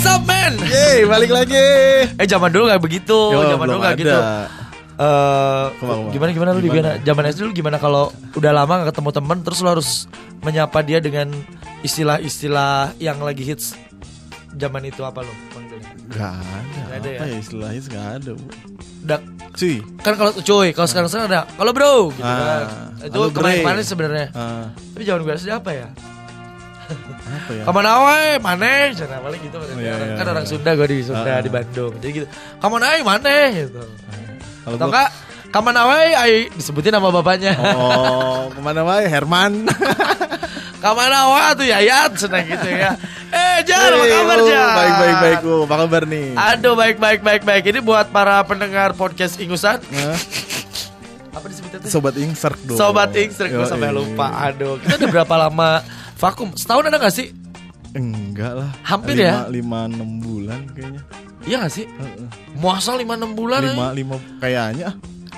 What's up man? Yeay, balik lagi. Eh zaman dulu gak begitu, Yo, zaman dulu gak ada. gitu. Eh ke mana? gimana gimana lu di Gimana? gimana? Zaman SD lu gimana kalau udah lama gak ketemu temen terus lu harus menyapa dia dengan istilah-istilah yang lagi hits zaman itu apa lu? Gak ada. Nggak ada apa ya? ya istilahnya gak ada. Bu. Da- Cuy. kan kalau cuy, kalau sekarang sekarang ada kalau bro gitu Ah, kan. Itu halo, kemarin Bre. kemarin sebenarnya. Ah, Tapi zaman gue SD apa ya? Apa ya? Kamu nawe mana? Jangan paling gitu. Iya, Orang- iya, kan iya. orang Sunda gue di Sunda Ah. di Bandung. Jadi gitu. Kamu nawe mana? Gitu. Kalau Atau enggak Kamu nawe ai disebutin nama bapaknya. Oh, ke mana wae Herman. Kamu nawe tuh Yayat senang gitu ya. Eh Jar, apa kabar oh, Jar? Baik baik baik oh, Apa kabar nih? Aduh baik baik baik baik. Ini buat para pendengar podcast Ingusan. Apa disebutnya tuh? Sobat Ingserk dong. Sobat Ingstrik gue sampai lupa. Aduh, kita udah berapa lama vakum? Setahun ada gak sih? Enggak lah. Hampir lima, ya? Lima enam bulan kayaknya. Iya gak sih? Heeh. Muasal 5-6 bulan Lima aja. lima kayaknya.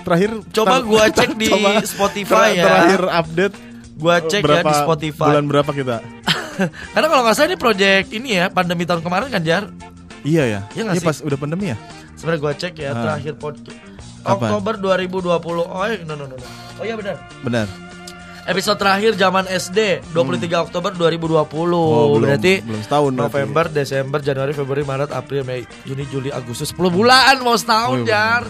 Terakhir. Coba ter- gua cek di coba Spotify ter- ya. Terakhir update. Gua cek ya di Spotify. Bulan berapa kita? Karena kalau nggak salah ini project ini ya pandemi tahun kemarin kan Jar. Iya ya. Iya nggak Iya sih? pas udah pandemi ya. Sebenarnya gua cek ya Ah. terakhir podcast? Oktober 2020. Oh, no, no, no, no. Oh iya benar. Benar. Episode terakhir zaman SD 23 Oktober 2020. Hmm. Oh, belum- berarti belum setahun berarti. November, Desember, Januari, Februari, Maret, April, Mei, Juni, Juli, Agustus 10 bulan mau setahun Oh, Jar.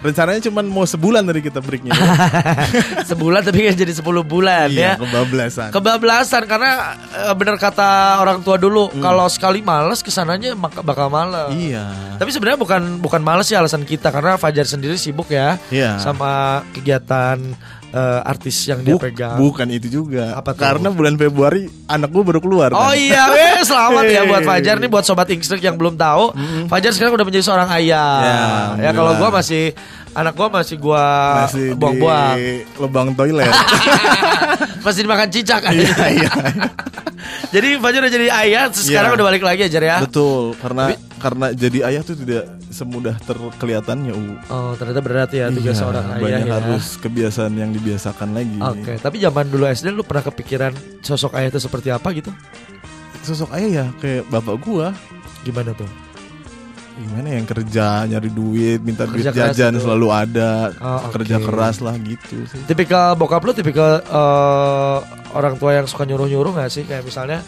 Rencananya cuma mau sebulan dari kita breaknya. Sebulan tapi kan jadi 10 bulan ya. iya, kebablasan. Kebablasan karena eh, benar kata orang tua dulu kalau sekali males ke sananya maka bakal males. Hmm. iya. Tapi sebenarnya bukan bukan males sih alasan kita karena Fajar sendiri sibuk ya Iya. sama kegiatan eh, artis yang dia Buk- pegang. bukan itu juga. Apa tuh? Karena bulan Februari anak gue baru keluar. Oh kan. iya, weh, selamat ya buat Fajar nih buat sobat Inkstrik yang belum tahu. Fajar sekarang udah menjadi seorang ayah. Ya, Ya, kalau gua masih anak gua masih gua Masih buang-buang. di lubang toilet. masih dimakan cicak kan. iya, iya. Jadi Fajar udah jadi ayah, sekarang Iya. udah balik lagi aja ya. Betul, karena karena jadi ayah tuh tidak semudah terkelihatannya. U. Oh, ternyata berat ya tugas Iya, seorang ayah banyak ya. harus kebiasaan yang dibiasakan lagi. Oke, tapi zaman dulu SD lu pernah kepikiran sosok ayah itu seperti apa gitu? Sosok ayah ya kayak bapak gua. Gimana tuh? Gimana yang kerja nyari duit, minta duit Kerja keras jajan gitu. selalu ada, Oh, oke. kerja keras lah gitu sih. Tipikal bokap lu tipikal eh, orang tua yang suka nyuruh-nyuruh gak sih? Kayak misalnya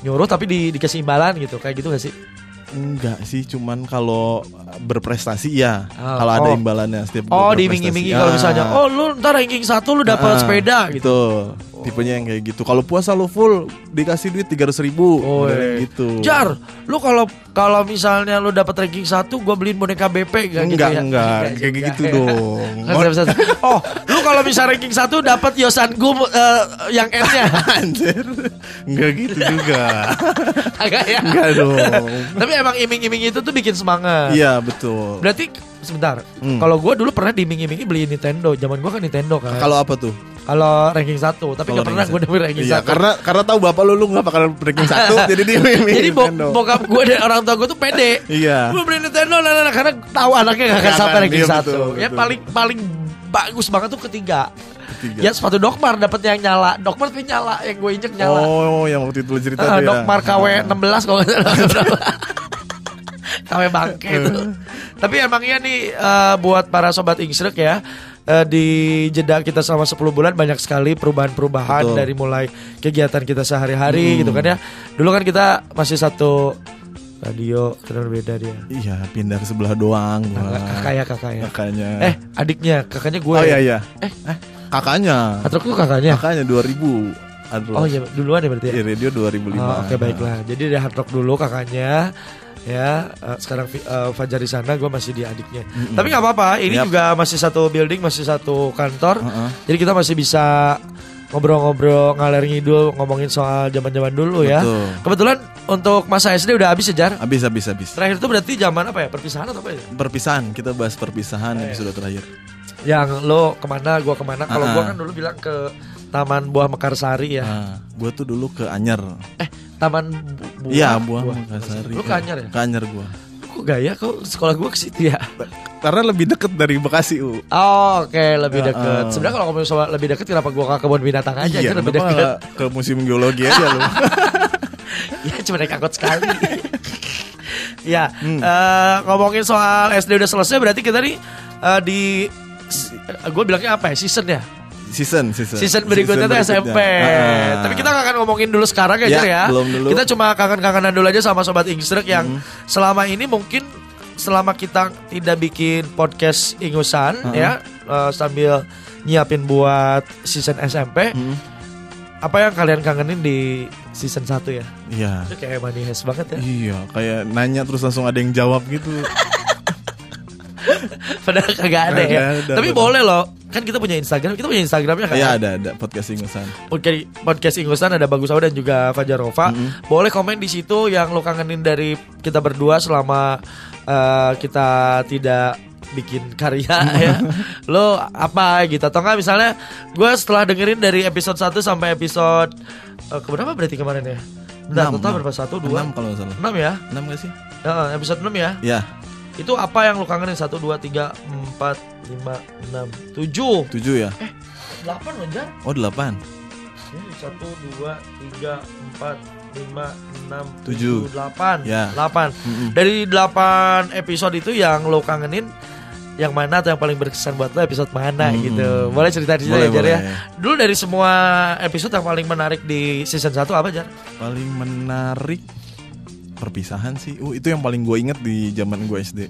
nyuruh tapi di, dikasih imbalan gitu, kayak gitu gak sih? Enggak sih, cuman kalau berprestasi ya. Ah, kalau ada oh. imbalannya setiap Oh, diiming-imingi berprestasi. kalau Ah. misalnya, oh lu ntar ranking satu lu dapat Ah, sepeda gitu. Betul. Tipenya yang kayak gitu. Kalau puasa lu full dikasih duit 300 ribu. Oh, iya. gitu. Jar, lu kalau kalau misalnya lu dapat ranking satu, gua beliin boneka BP gak gitu enggak, ya? enggak, kayak juga. gitu dong. Bisa- oh, lu kalau misal ranking satu dapat Yosan Gum eh, yang N-nya. Anjir. Enggak gitu juga. Agak ya. Enggak dong. Tapi emang iming-iming itu tuh bikin semangat. Iya, betul. Berarti sebentar. Hmm. Kalau gue dulu pernah diiming-imingi beli Nintendo. Zaman gue kan Nintendo kan. Kalau apa tuh? Kalau ranking satu, tapi nggak pernah gue dapet ranking Iya, satu. karena karena tahu bapak lu lu enggak bakal ranking satu, jadi dia milih Jadi bo Nintendo. bokap gue dan orang tua gue tuh pede. Iya. Gue beli Nintendo, nah, nah, nah, karena tahu anaknya gak akan Nggak sampai ranking iya, satu. Ya paling paling bagus banget tuh ketiga. Ketiga. Ya sepatu Dokmar dapet yang nyala. Dokmar tapi nyala, yang gue injek nyala. Oh, yang waktu itu cerita Ah, tuh ya. Dokmar KW 16 kalau nggak salah. KW bangke itu. Tapi emang iya nih eh, buat para sobat Ingsrek ya. Eh, di jeda kita selama 10 bulan banyak sekali perubahan-perubahan dari mulai kegiatan kita sehari-hari gitu kan ya. Dulu kan kita masih satu radio, terus beda dia. Iya, pindah ke sebelah doang gua. Kakak kakak ya kakak ya. Kakaknya. Eh adiknya, kakaknya gue. oh iya iya. Eh, Kakaknya. Atrok tuh kakaknya. Kakaknya 2000. Aduh. Oh iya duluan ya berarti ya. Di radio 2005. Oh, Oke baiklah. Jadi dari Hard Rock dulu kakaknya ya eh, sekarang eh, Fajar di sana gue masih di adiknya tapi nggak apa-apa ini Yap. juga masih satu building masih satu kantor Heeh. jadi kita masih bisa ngobrol-ngobrol ngalir ngidul ngomongin soal zaman-zaman dulu ya Betul. kebetulan untuk masa SD udah habis sejar Habis habis habis. terakhir itu berarti zaman apa ya perpisahan atau apa ya Perpisahan, kita bahas perpisahan iya. episode terakhir. yang lo ke mana gua ke mana kalau Ah. gua kan dulu bilang ke Taman Buah Mekarsari ya Nah, gue tuh dulu ke Anyer. eh Taman Buah Iya, buah Mekarsari. Lu ke Anyer ya? Ke Anyer gua. kok gaya kok sekolah gua ke situ ya Karena lebih deket dari Bekasi, U. Oh, oke lebih Ya, deket. uh. Sebenarnya kalau ngomongin soal lebih deket, kenapa gua ke kebun binatang aja? iya, itu lebih deket. ke museum geologi aja lu. ya cuma naik angkot sekali. Ya, Hmm. eh, ngomongin soal SD udah selesai berarti kita nih eh, di gue bilangnya apa ya season ya Season, season. season berikutnya tuh SMP. Ah. Tapi kita gak akan ngomongin dulu sekarang ya, Ya, ya. belum dulu. Kita cuma kangen-kangenan dulu aja sama sobat Ingstrek yang Hmm. selama ini mungkin selama kita tidak bikin podcast ingusan Uh-uh. ya eh, sambil nyiapin buat season SMP. Hmm. Apa yang kalian kangenin di season 1 ya? Iya. Itu kayak money has banget ya. Iya, kayak nanya terus langsung ada yang jawab gitu. Padahal kagak ada ya. ada, Tapi boleh loh. Kan kita punya Instagram, kita punya Instagramnya kan. Iya ada ada podcast ingusan. podcast podcast Ingusan ada Bagus Awa dan juga Fajarova. Boleh komen di situ yang lo kangenin dari kita berdua selama eh, kita tidak bikin karya ya. Lo apa gitu atau enggak misalnya gue setelah dengerin dari episode 1 sampai episode eh, keberapa berarti kemarin ya? Bentar, Enam, total enam. berapa? Satu, dua, Enam kalau nggak salah. enam ya? Enam gak sih? Eh, episode 6 ya? Ya, Itu apa yang lo kangenin? Satu, dua, tiga, empat, lima, enam, tujuh, tujuh ya. delapan Wanjar. Oh delapan. Satu, dua, tiga, empat, lima, enam, Tujuh. delapan, Ya. delapan. Dari delapan episode itu yang lo kangenin, yang mana atau yang paling berkesan buat lo episode mana Hmm. gitu? Boleh cerita cerita Boleh, ya Jar ya. Dulu dari semua episode yang paling menarik di season 1 apa Jar? Paling menarik perpisahan sih. Uh, itu yang paling gue inget di zaman gue SD.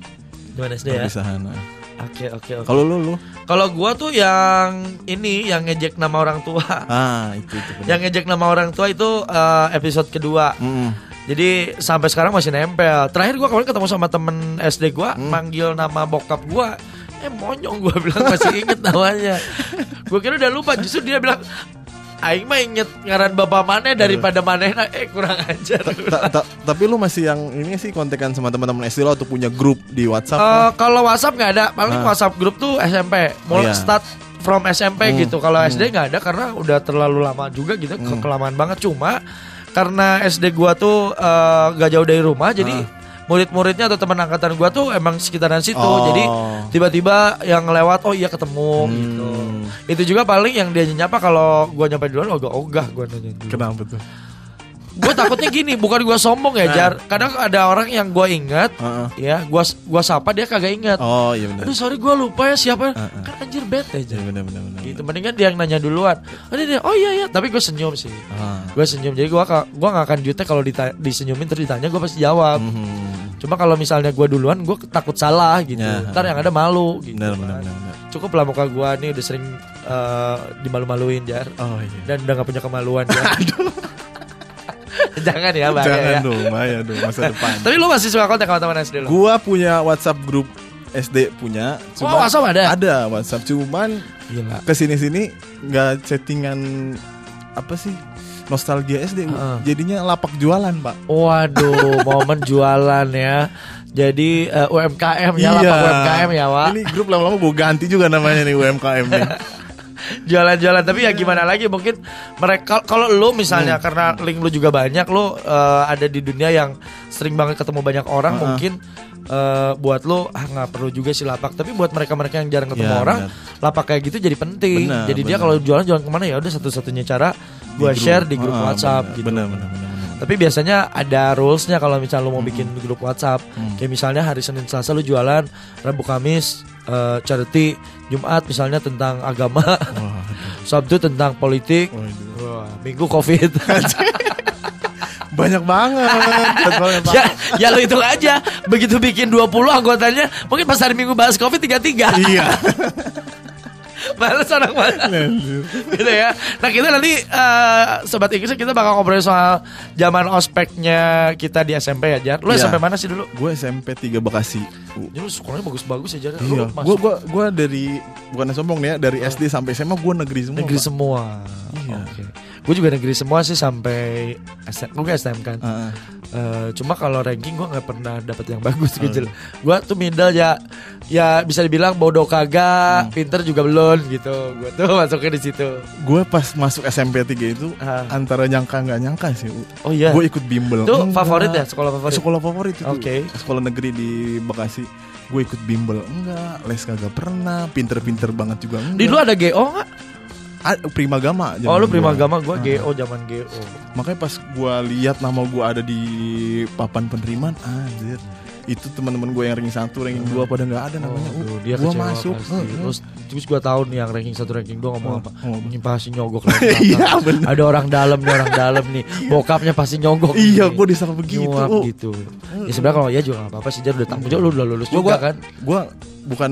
Gimana SD ya? Perpisahan. nah. Oke oke oke. Kalau lu lu? Kalau gua tuh yang ini yang ngejek nama orang tua. Ah, itu itu. benar. yang ngejek nama orang tua itu eh, episode kedua. Mm-mm. Jadi sampai sekarang masih nempel. Terakhir gua kemarin ketemu sama temen SD gua, Hmm. manggil nama bokap gua. Eh monyong gua bilang masih inget namanya. Gua kira udah lupa, justru dia bilang Aing mah inget ngaran bapak mana daripada manehna eh kurang ajar. Ta- ta- tapi lu masih yang ini sih kontekan sama teman-teman SD lo atau punya grup di WhatsApp? Eh, kalau WhatsApp nggak ada, paling Ah. WhatsApp grup tuh SMP. Mulai Iya. start from SMP Hmm, gitu. Kalau SD nggak ada karena udah terlalu lama juga gitu, Hmm. kelamaan banget. Cuma karena SD gua tuh eh, gak jauh dari rumah, jadi Ah. Murid-muridnya atau teman angkatan gua tuh emang sekitaran situ. Oh. Jadi tiba-tiba yang lewat, oh iya ketemu Hmm. gitu. Itu juga paling yang dia nyapa kalau gua nyampe duluan ogah-ogah gua nanya dulu. Kenapa tuh? Gue takutnya gini, bukan gua sombong ya, Nah. Jar. Kadang ada orang yang gua ingat, Heeh. ya, gua gua sapa dia kagak ingat. Oh iya benar. Aduh sorry gue lupa ya siapa Heeh. Kan anjir bete aja Iya benar benar benar. Gitu mendingan dia yang nanya duluan Oh, dia, oh iya iya Tapi gue senyum sih Ah. Gue senyum Jadi gue gua gak akan jutek kalau disenyumin terus ditanya gue pasti jawab Mhm. Cuma kalau misalnya gue duluan gue takut salah gitu Ya. Ntar yang ada malu gitu Benar kan. benar benar. benar. Cukup lah muka gue nih udah sering eh, dimalu-maluin Jar Oh iya. Dan udah gak punya kemaluan ya Jangan ya bahaya Jangan ya dong, bahaya dong masa depan. Tapi lu masih suka kontak sama teman SD lu? Gua punya WhatsApp grup SD punya. Oh, WhatsApp ada? Ada WhatsApp cuman Gila ke sini sini nggak chattingan apa sih nostalgia SD Heeh. jadinya lapak jualan pak Waduh, momen jualan ya. Jadi eh, UMKM ya, lapak UMKM ya, Wak. ini grup lama-lama gue ganti juga namanya nih UMKM nih Jualan-jualan tapi ya gimana lagi mungkin mereka kalau lu misalnya Hmm. karena link lu juga banyak, lu eh, ada di dunia yang sering banget ketemu banyak orang, Heeh. mungkin eh, buat lu ah nggak perlu juga sih lapak, tapi buat mereka-mereka yang jarang ketemu Ya, orang, benar. lapak kayak gitu jadi penting. Benar, jadi dia benar. kalau jualan jualan ke mana ya udah satu-satunya cara Di share di grup WhatsApp benar, gitu. benar benar, benar. Tapi biasanya ada rulesnya kalau misalnya lu mau bikin grup WhatsApp. Hmm. Kayak misalnya hari Senin Selasa lu jualan, Rabu Kamis eh, charity, Jumat misalnya tentang agama, Wah, Sabtu tentang politik. Wah, Minggu Covid. banyak banget Pak. ya, ya lu hitung aja. Begitu bikin 20 anggotanya, mungkin pas hari Minggu bahas Covid 33. iya Males orang mana. gitu ya. Nah kita nanti eh, sobat Inggris kita bakal ngobrol soal zaman ospeknya kita di SMP ya Jar. Lu Iya. SMP mana sih dulu? gue SMP 3 Bekasi Uh, Jadi lu sekolahnya bagus-bagus ya Jar. Iya, gue gua gua dari bukan sombong nih ya, dari SD sampai SMA gue negeri semua. negeri Pak. semua. Iya. Oke. Gue juga negeri semua sih sampai SM, gue STM kan. Heeh. Eh, cuma kalau ranking gue nggak pernah dapet yang bagus Oh. gitu. Gue tuh middle ya, ya bisa dibilang bodoh kagak, Hmm. pinter juga belum gitu. Gue tuh masuknya di situ. Gue pas masuk SMP 3 itu Ah. antara nyangka nggak nyangka sih. Oh iya. Gue ikut bimbel. Itu Enggak. favorit ya sekolah favorit. Sekolah favorit itu. Oke. Sekolah negeri di Bekasi. Gue ikut bimbel enggak, les kagak pernah, pinter-pinter banget juga enggak. Di lu ada GO nggak? Ah, prima gama. Oh lu prima gua. gama, gue Ah. GO zaman GO. Makanya pas gue lihat nama gue ada di papan penerimaan, anjir. Itu teman-teman gue yang ranking satu ranking dua pada nggak ada namanya Aduh, Uh, dia kecewa masuk. Terus terus gua tahu nih yang ranking satu ranking dua ngomong apa? ngomong apa? Ini pasti nyogok. Iya, bener. Ada orang dalam nih orang dalam nih. Bokapnya pasti nyogok. iya gue disangka begitu Nyuap Oh. gitu. Ya sebenarnya kalau ya juga gak apa-apa sih Jar udah tanggung jawab lu udah lulus Gua, juga kan. gua bukan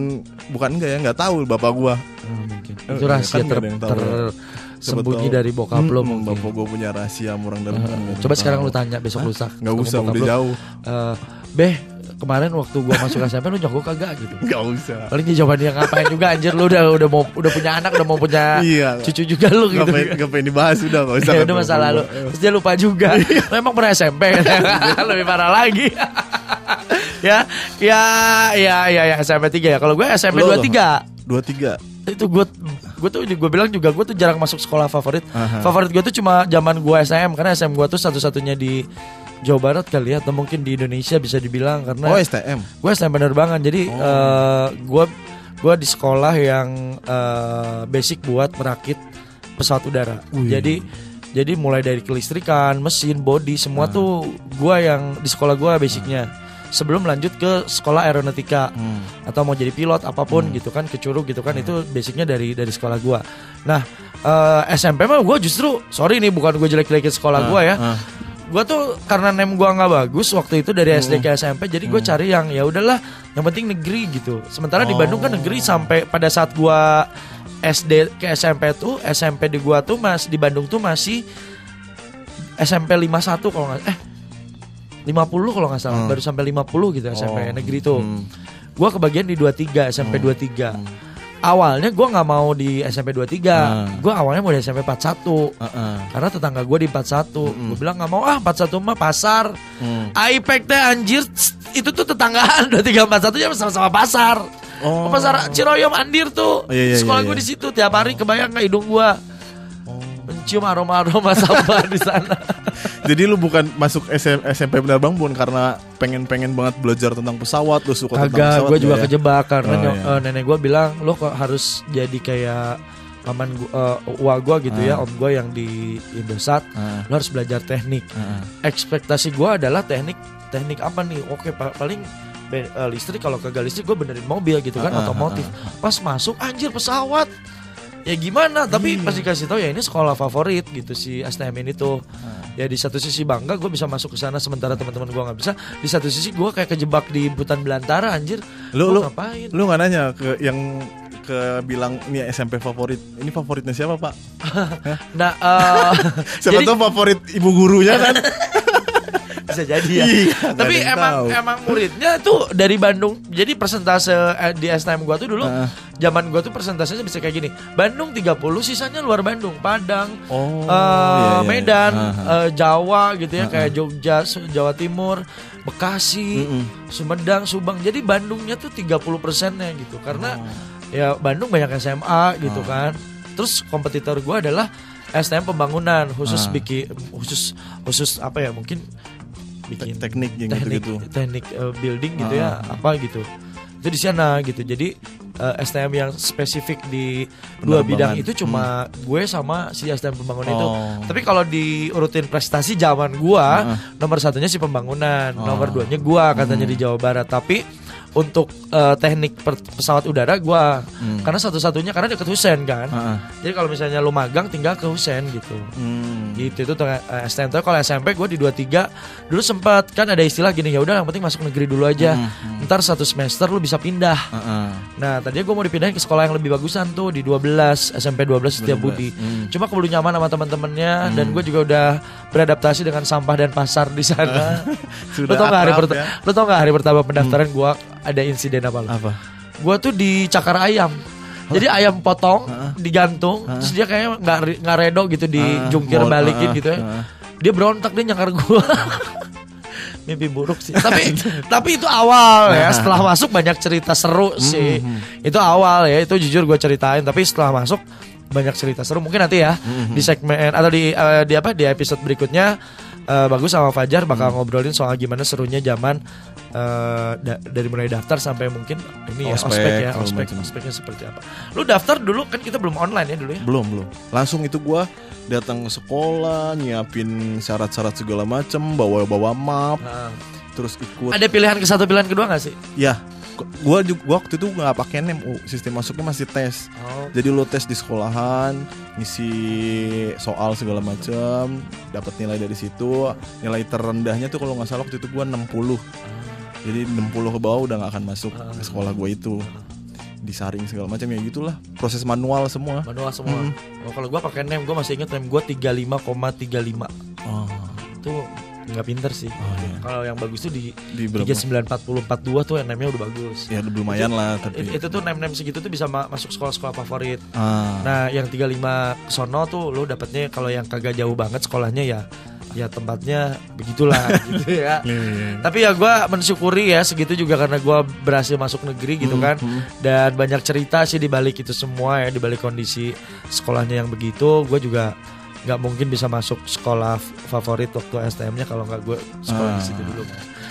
bukan enggak ya nggak tahu bapak gua Hmm, mungkin. Eh, Itu rahasia kan nggak ter, yang tahu. ter- Siapa sembunyi dari bokap lo Hmm, mungkin. bapak gua punya rahasia orang dalam kan nggak ada Coba sekarang lu tanya besok lusa. nggak ketemu usah udah jauh eh, Beh, kemarin waktu gua masuk SMP lu nyogok kagak gitu. nggak usah Paling jawaban dia ngapain juga anjir lu udah udah mau udah punya anak udah mau punya Iya. cucu juga lu gitu. pengen nggak pengen dibahas udah nggak usah Ya udah masa lalu. Terus dia lupa juga. Lu emang pernah SMP Lebih parah lagi. ya, ya, ya, ya, ya SMP 3 ya. Kalau gue SMP Lu 23 dua tiga itu gue gue tuh gue bilang juga gue tuh jarang masuk sekolah favorit Aha. favorit gue tuh cuma zaman gue SM karena SM gue tuh satu-satunya di Jawa Barat kali ya atau mungkin di Indonesia bisa dibilang karena oh STM gue SM penerbangan jadi Oh. eh, gue gue di sekolah yang eh, basic buat merakit pesawat udara Wih. jadi jadi mulai dari kelistrikan mesin body semua Ah. tuh gue yang di sekolah gue basicnya sebelum lanjut ke sekolah aeronautika Hmm. atau mau jadi pilot apa pun gitu kan ke Curug gitu kan itu basicnya dari dari sekolah gua. Nah eh, SMP mah gua justru sorry nih bukan gue jelek-jelekin sekolah gua ya. ah. Gua tuh karena nem gua nggak bagus waktu itu dari SD ke SMP jadi gue cari yang ya udahlah yang penting negeri gitu. Sementara di Oh. Bandung kan negeri sampai pada saat gua SD ke SMP tuh SMP di gua tuh mas di Bandung tuh masih SMP 51 kalau nggak eh 50 kalau nggak salah Hmm. baru sampai 50 gitu SMP Oh. negeri tuh. Hmm. Gua kebagian di 23 SMP 23. Awalnya gua nggak mau di SMP 23. Hmm. Gua awalnya mau di SMP 41. Ah, ah. Karena tetangga gua di 41. Mm-mm. Gue bilang nggak mau ah 41 mah pasar. Hmm. IPEC teh anjir itu tuh tetanggaan 23 41 ya sama-sama pasar. Oh. Pasar Ciroyom Andir tuh. Oh, iya, iya, Sekolah iya, gue iya. di situ tiap hari kebayang nggak hidung gua Mencium aroma-aroma sampah di sana. Jadi lu bukan masuk SM, SMP penerbang bukan karena pengen-pengen banget belajar tentang pesawat, lu suka tentang Kagak, pesawat gue juga ya? kejebak karena Oh, iya. eh, nenek gue bilang lo kok harus jadi kayak paman gua, eh, uwa gue gitu ya, Ah. om gue yang di Indosat, Ah, lo harus belajar teknik. ah. Ekspektasi gue adalah teknik teknik apa nih? Oke, pa- paling be- eh, listrik kalau kagak listrik gue benerin mobil gitu kan, ah, otomotif. Pas masuk anjir pesawat. Ya gimana? Tapi Iya. pas dikasih tahu ya ini sekolah favorit gitu si STM ini tuh. Ya di satu sisi bangga gue bisa masuk ke sana sementara teman-teman gue nggak bisa. Di satu sisi gue kayak kejebak di hutan belantara anjir. Lu lu ngapain? lu nggak nanya ke yang ke bilang ini SMP favorit. Ini favoritnya siapa, Pak? Nah, eh, Siapa jadi tahu favorit ibu gurunya kan? bisa jadi ya. Iya, Tapi emang tahu. emang muridnya tuh dari Bandung. Jadi persentase eh, di STM gua tuh dulu Heeh. zaman gua tuh persentasenya bisa kayak gini. Bandung 30, sisanya luar Bandung, Padang, Oh, eh, iya, iya. Medan, Ah, ah. eh, Jawa gitu ya Ah, kayak Jogja, Jawa Timur, Bekasi, Mm-mm. Sumedang, Subang. Jadi Bandungnya tuh 30 persennya gitu. Karena Oh. ya Bandung banyak SMA gitu Ah. kan. Terus kompetitor gua adalah STM pembangunan khusus Ah. bikin khusus khusus apa ya mungkin bikin Te- teknik yang teknik gitu-gitu. teknik uh, building gitu ya Ah. apa gitu itu di sana gitu jadi uh, STM yang spesifik di dua bidang itu cuma gue sama si STM pembangunan itu Oh. tapi kalau diurutin prestasi zaman gua Ah. nomor satunya si pembangunan Oh. nomor duanya gua katanya Hmm. di Jawa Barat tapi untuk uh, teknik per- pesawat udara gua Hmm. karena satu-satunya karena deket Husen kan ah. jadi kalau misalnya lu magang tinggal ke Husen gitu Hmm. gitu itu tuh eh, STM kalau SMP gue di 23 dulu sempat kan ada istilah gini ya udah yang penting masuk negeri dulu aja Hmm, hmm. Ntar satu semester lu bisa pindah. Ah, ah. nah tadinya gue mau dipindahin ke sekolah yang lebih bagusan tuh di 12 SMP 12 Setiap Budi. Hmm. cuma keburu nyaman sama teman-temannya dan Hmm. gue juga udah beradaptasi dengan sampah dan pasar di sana. Lu Sudah tau gak hari pertama ya. lu tau gak hari pertama pendaftaran gue ada insiden apa lu? Apa? gue tuh di cakar ayam. Jadi ayam potong digantung Hah? terus dia kayaknya nggak nggak redo gitu dijungkir Ah, mau- balikin gitu ya. Dia berontak dia nyangkar gua mimpi buruk sih. Tapi tapi itu awal ya. Setelah masuk banyak cerita seru sih. Itu awal ya. Itu jujur gue ceritain. Tapi setelah masuk banyak cerita seru. Mungkin nanti ya di segmen atau di eh, di apa di episode berikutnya eh, bagus sama Fajar bakal ngobrolin soal gimana serunya zaman eh, da- dari mulai daftar sampai mungkin ini ya Ospek, ya ospek macam. ospeknya seperti apa lu daftar dulu kan kita belum online ya dulu ya Belum, belum. Langsung itu gua datang ke sekolah, nyiapin syarat-syarat segala macem, bawa-bawa map. Nah, terus ikut Ada pilihan ke satu pilihan kedua gak sih? ya gua juga gua waktu itu nggak pakai nem U, sistem masuknya masih tes Oh. jadi lo tes di sekolahan ngisi soal segala macam dapat nilai dari situ nilai terendahnya tuh kalau nggak salah waktu itu gua 60 jadi 60 ke bawah udah nggak akan masuk ke sekolah gua itu disaring segala macam ya gitulah proses manual semua Manual semua. Hmm. Oh, kalau gua pakai NEM, gua masih inget NEM gua 35,35. oh, Itu nggak pinter sih. Oh, iya. Kalau yang bagus tuh di di berapa 3940 42 tuh NEM-nya udah bagus. ya lumayan lah tapi It- itu tuh nem-nem segitu tuh bisa ma- masuk sekolah-sekolah favorit. ah, Nah, yang 35 sono tuh lo dapetnya kalau yang kagak jauh banget sekolahnya ya ya tempatnya begitulah gitu ya. iya, iya. Tapi ya gua mensyukuri ya segitu juga karena gua berhasil masuk negeri gitu Hmm, kan. hmm. Dan banyak cerita sih di balik itu semua ya di balik kondisi sekolahnya yang begitu. Gue juga nggak mungkin bisa masuk sekolah favorit waktu STM-nya kalau nggak gue sekolah di Ah. situ dulu.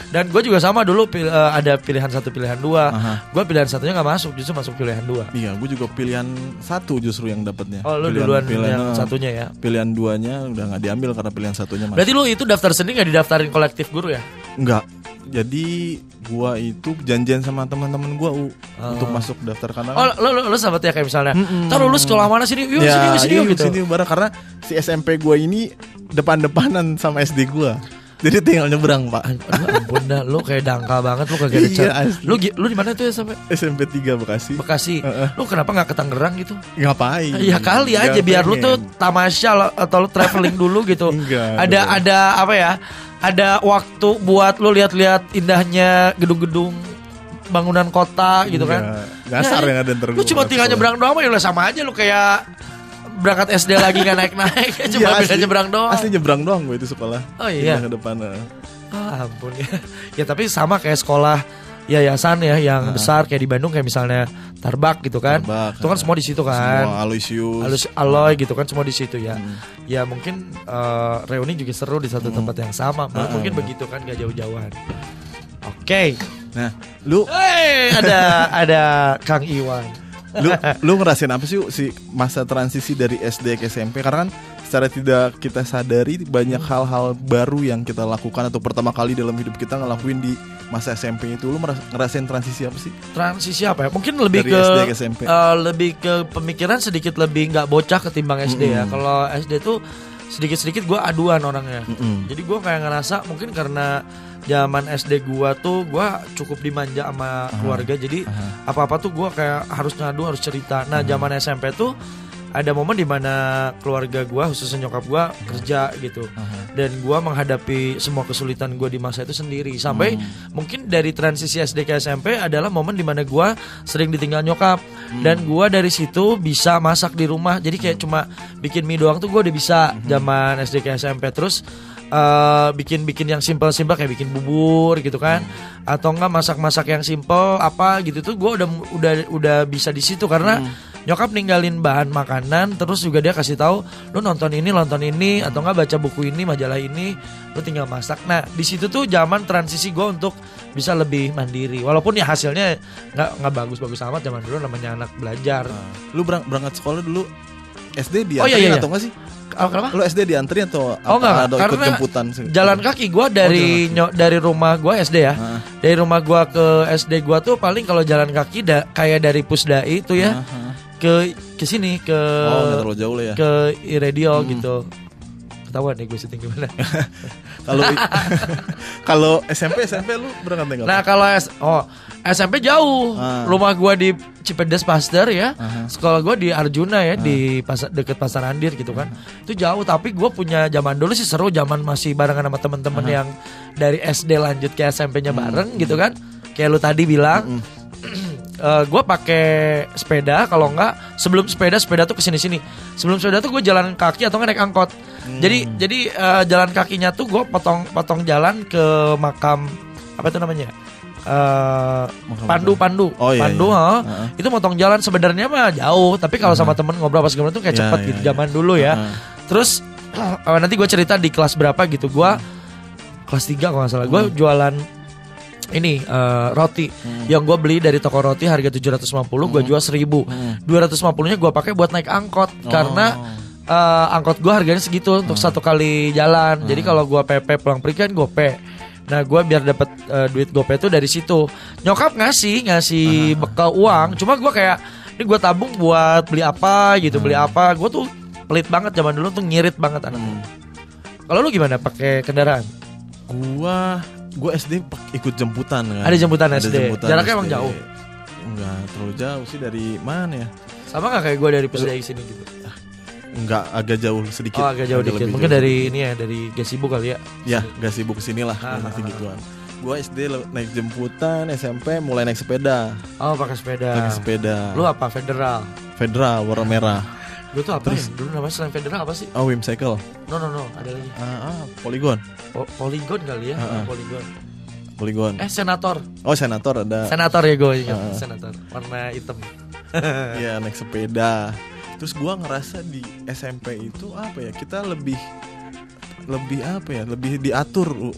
Dan gue juga sama dulu pil- eh, ada pilihan satu pilihan dua. Aha. Gue pilihan satunya nggak masuk justru masuk pilihan dua. Iya, gue juga pilihan satu justru yang dapatnya. Oh lu Pilihan- duluan pilihan, yang satunya ya. Pilihan duanya udah nggak diambil karena pilihan satunya masuk. Berarti lu itu daftar sendiri nggak didaftarin kolektif guru ya? Enggak. Jadi gua itu janjian sama teman-teman gua U, untuk masuk daftar karena Oh lu lu, lu sahabat ya kayak misalnya, Mm-mm. ntar lulus sekolah mana sini? Yuk sini yuk sini yuk," gitu. sini bareng karena si SMP gua ini depan-depanan sama SD gua. Jadi tinggal nyebrang, Pak. Ampun dah, lu kayak dangkal banget lu kagak ada Iya. Lu gi- lu di mana tuh ya sampai SMP 3 Bekasi. Bekasi? Heeh. Lu kenapa nggak ke Tangerang gitu? Ngapain? Ya kali aja biar lu pengen. tuh tamasya lo- atau lu traveling dulu gitu. Enggak, Ada enggak. ada apa ya? Ada waktu buat lu lihat-lihat indahnya gedung-gedung bangunan kota gitu kan. Enggak. Nyasar Ya, yang ada ntar Lu cuma tinggal nyebrang doang ya udah sama aja lu kayak berangkat SD lagi nggak naik-naik cuma Iya, beda nyebrang doang. Asli nyebrang doang gue itu sekolah. Oh, iya. Pindah ke depan. Ah, ampun ya. ya tapi sama kayak sekolah yayasan ya yang besar kayak di Bandung kayak misalnya Tarbak gitu kan. Tarbak, itu kan ah. semua di situ kan. Semua Aloysius. Halus Aloy gitu kan semua di situ ya. Hmm. Ya mungkin eh, reuni juga seru di satu tempat yang sama. Ah, Mungkin begitu kan gak jauh-jauhan. Oke. Nah, lu Hey, ada ada Kang Iwan. lu lu ngerasain apa sih si masa transisi dari SD ke SMP karena kan secara tidak kita sadari banyak hal-hal baru yang kita lakukan atau pertama kali dalam hidup kita ngelakuin di masa SMP itu lu ngerasain transisi apa sih Transisi apa ya? Mungkin lebih Dari ke SD ke SMP. eh, lebih ke pemikiran sedikit lebih nggak bocah ketimbang SD ya. Mm-mm. Kalau SD tuh sedikit-sedikit gue aduan orangnya. Mm-mm. Jadi gue kayak ngerasa mungkin karena zaman SD gua tuh gua cukup dimanja sama keluarga. Jadi Aha. apa-apa tuh gua kayak harus ngadu, harus cerita. Nah, zaman SMP tuh ada momen di mana keluarga gua khususnya nyokap gua kerja gitu. Aha. Dan gua menghadapi semua kesulitan gua di masa itu sendiri. Sampai mungkin dari transisi SD ke SMP adalah momen di mana gua sering ditinggal nyokap. Dan gua dari situ bisa masak di rumah. Jadi kayak cuma bikin mie doang tuh gua udah bisa zaman SD ke SMP terus eh, bikin-bikin yang simpel-simpel kayak bikin bubur gitu kan. Atau enggak masak-masak yang simpel apa gitu tuh gua udah udah udah bisa di situ. Karena nyokap ninggalin bahan makanan terus juga dia kasih tahu lu nonton ini nonton ini atau enggak baca buku ini majalah ini lu tinggal masak. Nah di situ tuh zaman transisi gue untuk bisa lebih mandiri. Walaupun ya hasilnya nggak nggak bagus-bagus amat zaman dulu namanya anak belajar. Lu berang- berangkat sekolah dulu SD Oh, iya, iya, iya. atau enggak sih oh, kenapa lu SD dianterin atau Oh, apa? enggak, ada ikut jemputan sih? jalan kaki gue dari nyo- dari rumah gue SD ya. Dari rumah gua ke SD gua tuh paling kalau jalan kaki da, kayak dari Pusdai itu ya ke ke sini ke oh terlalu jauh lah ya. ke Iradio gitu. Ketahuan nih gue syuting gimana kalau kalau SMP SMP lu berangkat enggak nah kalau S oh SMP jauh. Ah. rumah gua di Cipedes Pasteur ya. Aha. sekolah gua di Arjuna ya di pasar deket pasar Andir gitu kan. Itu jauh tapi gua punya zaman dulu sih seru zaman masih barengan sama temen-temen yang dari SD lanjut ke SMP-nya bareng gitu kan. Kayak lu tadi bilang eh gue pakai sepeda kalau enggak sebelum sepeda sepeda tuh ke sini sini. Sebelum sepeda tuh gue jalan kaki atau naik angkot. Jadi jadi eh, jalan kakinya tuh gue potong potong jalan ke makam apa itu namanya? Makam pandu pandu. Oh, iya, pandu iya. Heeh. itu motong jalan sebenarnya mah jauh tapi kalau sama temen ngobrol pas gimana tuh kayak Iya, cepet iya, gitu iya. zaman dulu ya. Heeh. terus eh, nanti gue cerita di kelas berapa gitu. Gue kelas 3 kalau nggak salah. Gue Hmm. jualan ini eh, roti yang gue beli dari toko roti harga 750 gue jual 1000 Hmm. 250 nya gue pakai buat naik angkot Oh. karena eh, angkot gue harganya segitu untuk Hmm. satu kali jalan jadi kalau gue PP pulang pergi kan gue P Nah gue biar dapat eh, duit gopay itu dari situ. Nyokap ngasih ngasih bekal uang. Cuma gue kayak ini gue tabung buat beli apa gitu beli apa. Gue tuh pelit banget zaman dulu tuh ngirit banget anaknya. Kalau lu gimana pakai kendaraan? Gua gua SD ikut jemputan kan. Ada jemputan SD. Jaraknya emang SD. jauh? Enggak terlalu jauh sih dari mana ya? Sama gak kayak gue dari Pesdai sini gitu? Enggak agak jauh sedikit. Oh agak jauh dikit. lebih Mungkin jauh. dari ini ya dari Gasibu kali ya. Ya, gak sibuk ke sini lah Ah, nanti ah, gituan. Gua SD naik jemputan, SMP mulai naik sepeda. Oh pakai sepeda. Naik sepeda. Lu apa? Federal. Federal warna merah. Lu tuh apa ya? Dulu namanya selain Federal apa sih? Oh, Whimsicle. No no no, ada lagi. Ah, ah, Polygon. Po- Polygon kali ya, Ah, ah. Polygon. Polygon. Eh senator, Oh, senator ada. senator ya gue ingat, Ah, ah. senator, warna hitam. Iya, naik sepeda. Terus gua ngerasa di SMP itu apa ya? Kita lebih lebih apa ya? Lebih diatur, lu.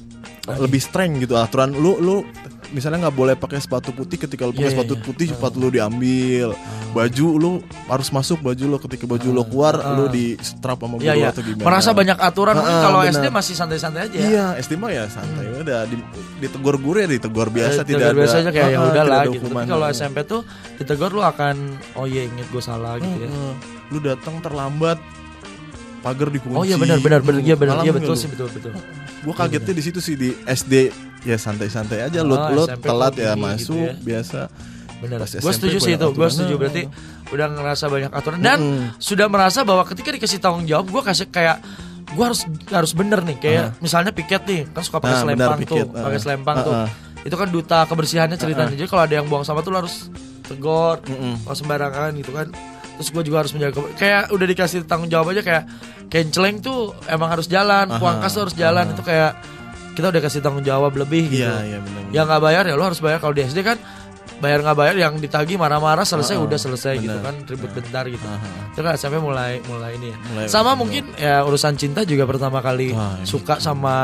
lebih streng gitu aturan lu lu misalnya nggak boleh pakai sepatu putih ketika lu pakai Iya, sepatu iya. putih sepatu lu diambil baju lu harus masuk baju lu ketika baju lu keluar Ah, lu ah. di strap sama Iya guru iya. atau gimana Merasa banyak aturan mungkin Ah, ah, kalau. SD masih santai-santai aja. Iya, SD mah ya santai udah di, ditegur guru ya ditegur biasa Eh, tidak tegur ada biasa aja kayak ya Ah, ah, udah lah gitu. Tapi kalau SMP tuh ditegur lu akan oh iya inget gue salah gitu ya. Heeh. lu datang terlambat pagar dikunci Oh iya benar benar benar. Iya benar. Iya betul sih betul betul. Gua kagetnya di situ sih di SD ya santai-santai aja lu Oh, lu telat ya gini masuk gitu ya. biasa. Benar. Gue setuju sih itu. Gue setuju. Berarti udah ngerasa banyak aturan. Dan sudah merasa bahwa ketika dikasih tanggung jawab gue kasih kayak gue harus harus bener nih. Kayak misalnya piket nih kan suka pakai Ah, benar, selempang tuh pakai Ah, selempang ah, tuh. Ah. itu kan duta kebersihannya ceritanya. Jadi kalau ada yang buang sampah tuh lo harus tegur Mm-mm. kalau sembarangan gitu kan terus gue juga harus menjaga kayak udah dikasih tanggung jawab aja kayak kenceleng tuh emang harus jalan Aha, kuangkas tuh harus jalan. aha. itu kayak kita udah kasih tanggung jawab lebih gitu. iya iya benar. yang nggak bayar ya lo harus bayar. Kalau di SD kan bayar nggak bayar yang ditagih marah-marah selesai Heeh, udah selesai gitu benar. kan ribut bentar gitu Aha. itu kan SMP mulai mulai ini ya Mulai sama betul. mungkin ya urusan cinta juga pertama kali Wah, suka sama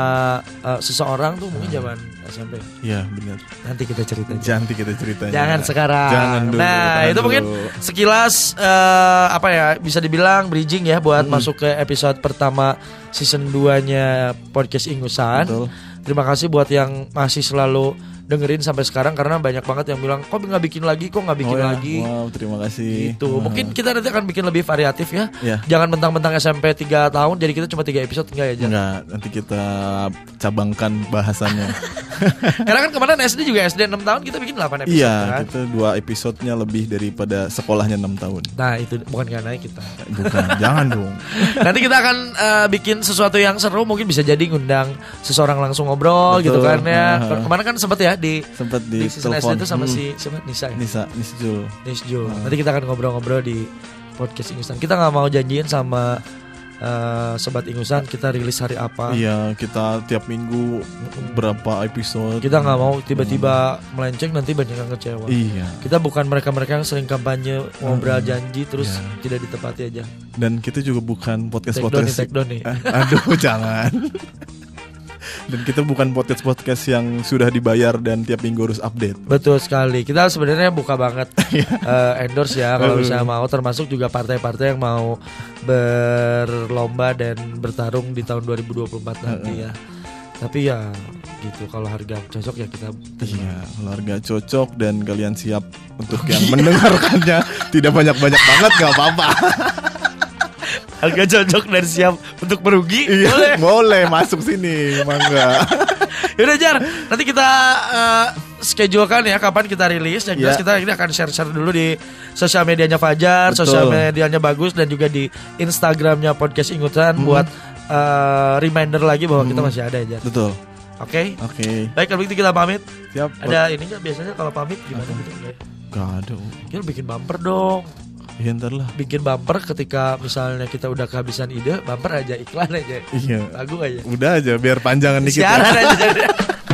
eh, seseorang tuh mungkin zaman SMP iya benar nanti kita cerita cantik kita ceritanya Jangan sekarang. jangan dulu nah, itu mungkin dulu. sekilas eh, apa ya bisa dibilang bridging ya buat Mm. masuk ke episode pertama season 2-nya podcast Ingusan. Betul. Terima kasih buat yang masih selalu dengerin sampai sekarang karena banyak banget yang bilang kok nggak bikin lagi, kok nggak bikin Oh ya, lagi. wow terima kasih Itu Wah. mungkin kita nanti akan bikin lebih variatif ya. ya Jangan mentang-mentang SMP 3 tahun jadi kita cuma 3 episode enggak ya Jan? enggak nanti kita cabangkan bahasannya Karena kan kemarin SD juga SD 6 tahun kita bikin 8 episode iya kan. kita dua episodenya lebih daripada sekolahnya enam tahun Nah, itu bukan karena kita. bukan jangan dong Nanti kita akan eh, bikin sesuatu yang seru mungkin bisa jadi ngundang seseorang langsung ngobrol Betul. gitu kan ya. Ah. Kemarin kan sempat ya di sempat di, di, season SD telepon itu sama Hmm. si siapa Nisa ya? Nisa Nisjul Nisjo. Nanti kita akan ngobrol-ngobrol di podcast Ingusan. Kita nggak mau janjiin sama eh, sobat Ingusan kita rilis hari apa. Iya, kita tiap minggu berapa episode. Kita nggak mau tiba-tiba melenceng nanti banyak yang kecewa. Iya. Kita bukan mereka-mereka yang sering kampanye ngobrol Mm-mm. janji terus Iya. tidak ditepati aja. Dan kita juga bukan podcast Take down nih, podcast. take down nih. Aduh, jangan. Dan kita bukan podcast podcast yang sudah dibayar dan tiap minggu harus update. Betul sekali. Kita sebenarnya buka banget eh, endorse ya kalau misalnya mau termasuk juga partai-partai yang mau berlomba dan bertarung di tahun 2024 nanti ya. Tapi ya gitu kalau harga cocok ya kita Iya, keluarga cocok dan kalian siap untuk yang mendengarkannya tidak banyak-banyak banget nggak apa-apa. harga cocok dan siap untuk merugi. Iya, Boleh. boleh masuk sini, mangga. Yaudah Jar, nanti kita eh, schedulekan ya kapan kita rilis. Yang jelas Ya. kita ini akan share-share dulu di sosial medianya Fajar, Betul. sosial medianya Bagus dan juga di Instagramnya Podcast Ingutan Hmm. buat eh, reminder lagi bahwa kita Hmm. masih ada ya Jar. Betul. Oke. Oke, Baik kalau begitu kita pamit. siap. Ada ini nggak biasanya kalau pamit gimana gitu? Enggak? Gak ada. Kita bikin bumper dong. Ya ntar lah. Bikin bumper ketika misalnya kita udah kehabisan ide, bumper aja iklan aja. Iya. Lagu aja. Udah aja biar panjangan dikit. ya. Siaran aja.